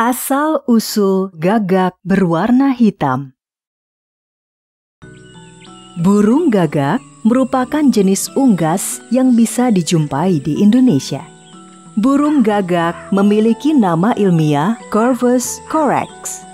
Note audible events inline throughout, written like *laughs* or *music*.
Asal-usul gagak berwarna hitam Burung gagak merupakan jenis unggas yang bisa dijumpai di Indonesia. Burung gagak memiliki nama ilmiah Corvus corax.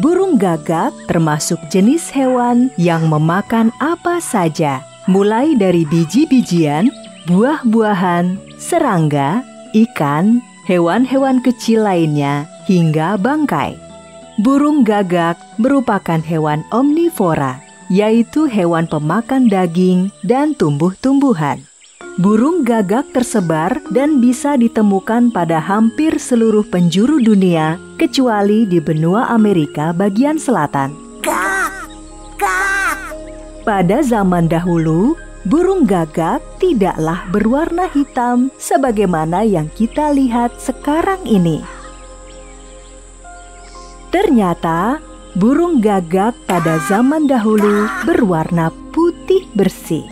Burung gagak termasuk jenis hewan yang memakan apa saja, mulai dari biji-bijian, buah-buahan, serangga, ikan, hewan-hewan kecil lainnya, hingga bangkai. Burung gagak merupakan hewan omnivora yaitu hewan pemakan daging dan tumbuh-tumbuhan. Burung gagak tersebar dan bisa ditemukan pada hampir seluruh penjuru dunia kecuali di benua Amerika bagian selatan. Pada zaman dahulu, burung gagak tidaklah berwarna hitam sebagaimana yang kita lihat sekarang ini. Ternyata burung gagak pada zaman dahulu berwarna putih bersih.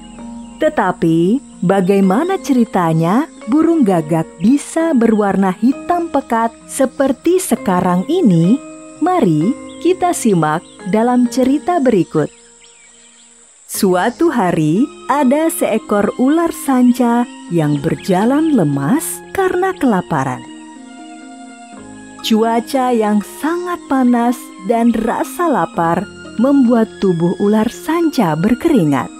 Tetapi, bagaimana ceritanya burung gagak bisa berwarna hitam pekat seperti sekarang ini? Mari kita simak dalam cerita berikut. Suatu hari, ada seekor ular sanca yang berjalan lemas karena kelaparan. Cuaca yang sangat panas dan rasa lapar membuat tubuh ular sanca berkeringat.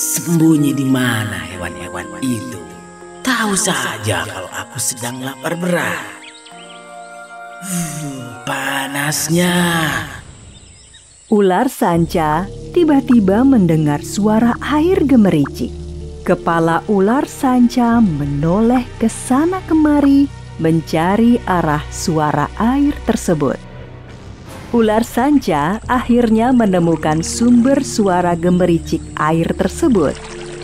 Sembunyi di mana hewan-hewan itu? Tahu saja kalau aku sedang lapar berat. Hmm, panasnya. Ular sanca tiba-tiba mendengar suara air gemericik. Kepala ular sanca menoleh ke sana kemari mencari arah suara air tersebut. Ular sanca akhirnya menemukan sumber suara gemericik air tersebut.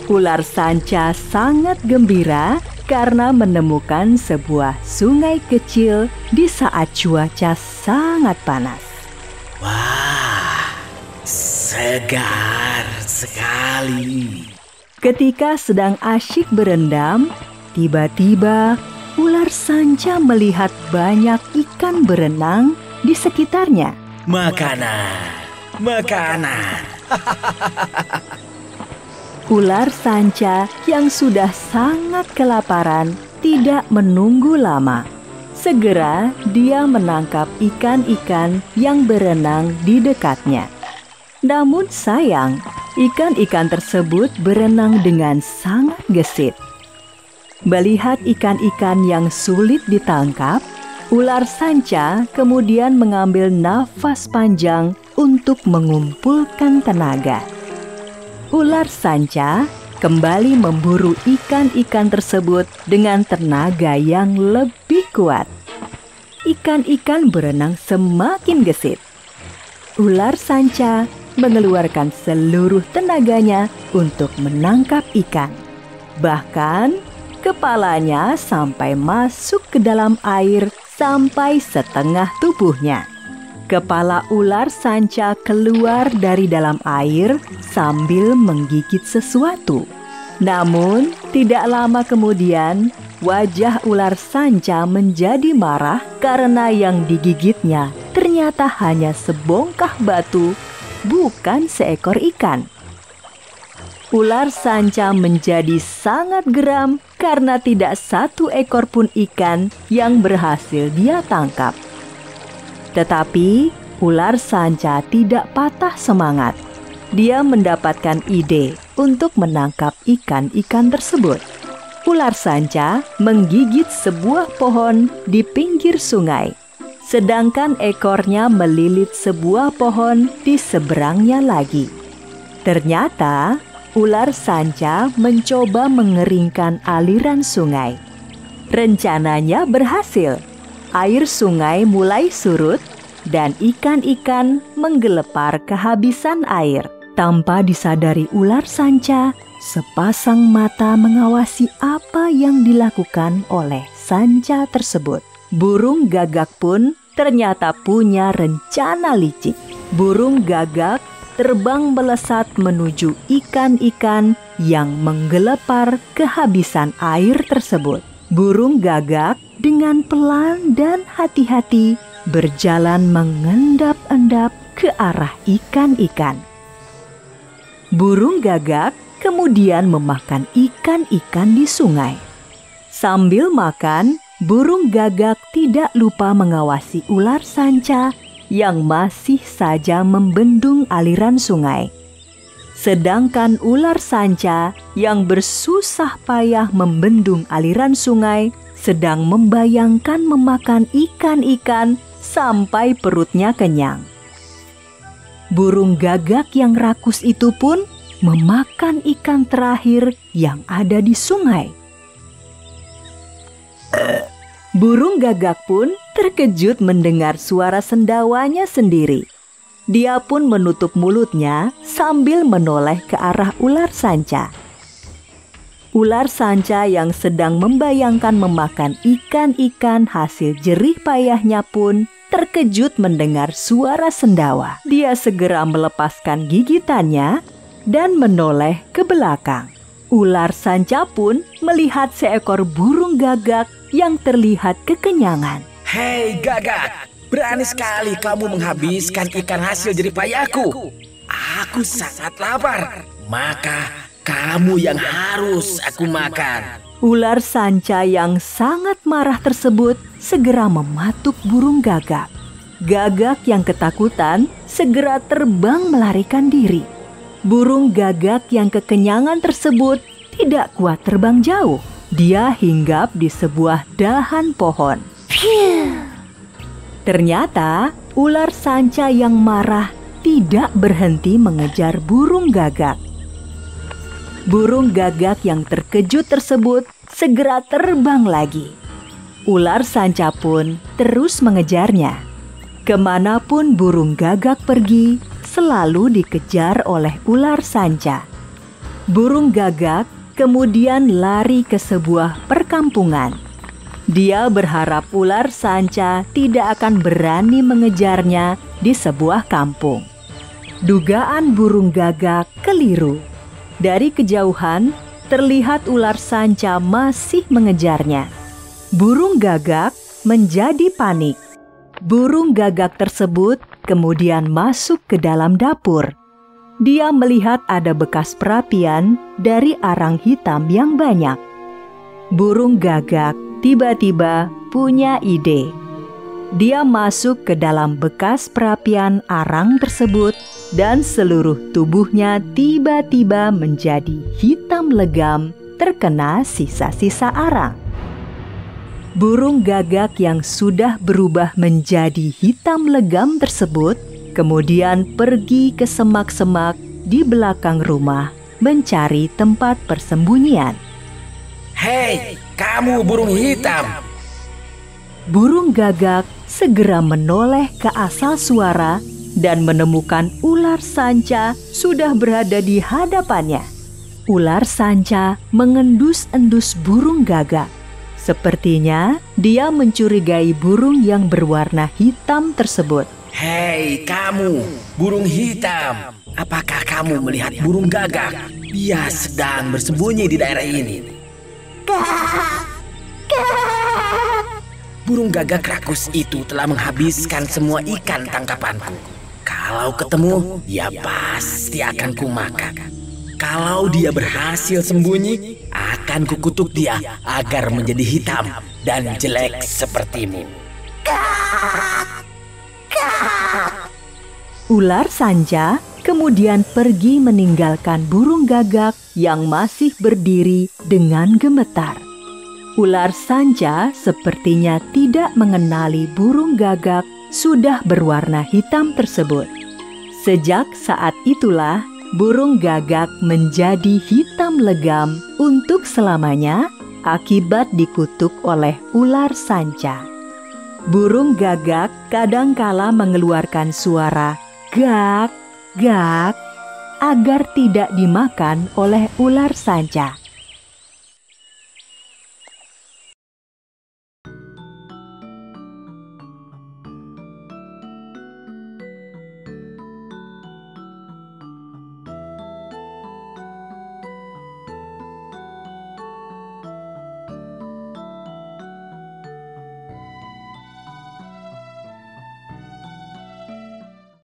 Ular sanca sangat gembira karena menemukan sebuah sungai kecil di saat cuaca sangat panas. Segar sekali. Ketika sedang asyik berendam, tiba-tiba ular sanca melihat banyak ikan berenang di sekitarnya. Makanan, makanan. *laughs* ular sanca yang sudah sangat kelaparan tidak menunggu lama. Segera dia menangkap ikan-ikan yang berenang di dekatnya. Namun sayang, Ikan-ikan tersebut berenang dengan sangat gesit. Melihat ikan-ikan yang sulit ditangkap, ular sanca kemudian mengambil nafas panjang untuk mengumpulkan tenaga. Ular sanca kembali memburu ikan-ikan tersebut dengan tenaga yang lebih kuat. Ikan-ikan berenang semakin gesit. Ular sanca mengeluarkan seluruh tenaganya untuk menangkap ikan. Bahkan, kepalanya sampai masuk ke dalam air sampai setengah tubuhnya. Kepala ular sanca keluar dari dalam air sambil menggigit sesuatu. Namun, tidak lama kemudian, wajah ular sanca menjadi marah karena yang digigitnya ternyata hanya sebongkah batu bukan seekor ikan. Ular sanca menjadi sangat geram karena tidak satu ekor pun ikan yang berhasil dia tangkap. Tetapi ular sanca tidak patah semangat. Dia mendapatkan ide untuk menangkap ikan-ikan tersebut. Ular sanca menggigit sebuah pohon di pinggir sungai sedangkan ekornya melilit sebuah pohon di seberangnya lagi. Ternyata ular sanca mencoba mengeringkan aliran sungai. Rencananya berhasil. Air sungai mulai surut dan ikan-ikan menggelepar kehabisan air. Tanpa disadari ular sanca, sepasang mata mengawasi apa yang dilakukan oleh sanca tersebut. Burung gagak pun ternyata punya rencana licik. Burung gagak terbang melesat menuju ikan-ikan yang menggelepar kehabisan air tersebut. Burung gagak dengan pelan dan hati-hati berjalan mengendap-endap ke arah ikan-ikan. Burung gagak kemudian memakan ikan-ikan di sungai. Sambil makan, burung gagak tidak lupa mengawasi ular sanca yang masih saja membendung aliran sungai. Sedangkan ular sanca yang bersusah payah membendung aliran sungai sedang membayangkan memakan ikan-ikan sampai perutnya kenyang burung gagak yang rakus itu pun memakan ikan terakhir yang ada di sungai. Burung gagak pun terkejut mendengar suara sendawanya sendiri. Dia pun menutup mulutnya sambil menoleh ke arah ular sanca. Ular sanca yang sedang membayangkan memakan ikan-ikan hasil jerih payahnya pun terkejut mendengar suara sendawa. Dia segera melepaskan gigitannya dan menoleh ke belakang. Ular sanca pun melihat seekor burung gagak yang terlihat kekenyangan. Hei gagak, berani sekali kamu menghabiskan ikan hasil jerih payahku. Aku sangat lapar, maka kamu yang harus aku makan. Ular sanca yang sangat marah tersebut segera mematuk burung gagak. Gagak yang ketakutan segera terbang melarikan diri. Burung gagak yang kekenyangan tersebut tidak kuat terbang jauh. Dia hinggap di sebuah dahan pohon. Ternyata ular sanca yang marah tidak berhenti mengejar burung gagak. Burung gagak yang terkejut tersebut segera terbang lagi. Ular sanca pun terus mengejarnya. Ke mana pun burung gagak pergi, selalu dikejar oleh ular sanca. Burung gagak kemudian lari ke sebuah perkampungan. Dia berharap ular sanca tidak akan berani mengejarnya di sebuah kampung. Dugaan burung gagak keliru. Dari kejauhan, terlihat ular sanca masih mengejarnya. Burung gagak menjadi panik. Burung gagak tersebut kemudian masuk ke dalam dapur. Dia melihat ada bekas perapian dari arang hitam yang banyak. Burung gagak tiba-tiba punya ide. Dia masuk ke dalam bekas perapian arang tersebut dan seluruh tubuhnya tiba-tiba menjadi hitam legam terkena sisa-sisa arang. Burung gagak yang sudah berubah menjadi hitam legam tersebut kemudian pergi ke semak-semak di belakang rumah mencari tempat persembunyian. Hei, kamu burung hitam! Burung gagak segera menoleh ke asal suara dan menemukan ular sanca sudah berada di hadapannya. Ular sanca mengendus-endus burung gagak. Sepertinya dia mencurigai burung yang berwarna hitam tersebut. Hei kamu, burung hitam. Apakah kamu melihat burung gagak? Dia sedang bersembunyi di daerah ini. Burung gagak rakus itu telah menghabiskan semua ikan tangkapanku. Kalau ketemu, dia pasti akan kumakan. Kalau dia berhasil sembunyi, akan kukutuk dia agar menjadi hitam dan jelek sepertimu. Ular Sanja kemudian pergi meninggalkan burung gagak yang masih berdiri dengan gemetar. Ular Sanja sepertinya tidak mengenali burung gagak sudah berwarna hitam tersebut. Sejak saat itulah burung gagak menjadi hitam legam untuk selamanya akibat dikutuk oleh ular sanca. Burung gagak kadangkala mengeluarkan suara gak, gak agar tidak dimakan oleh ular sanca.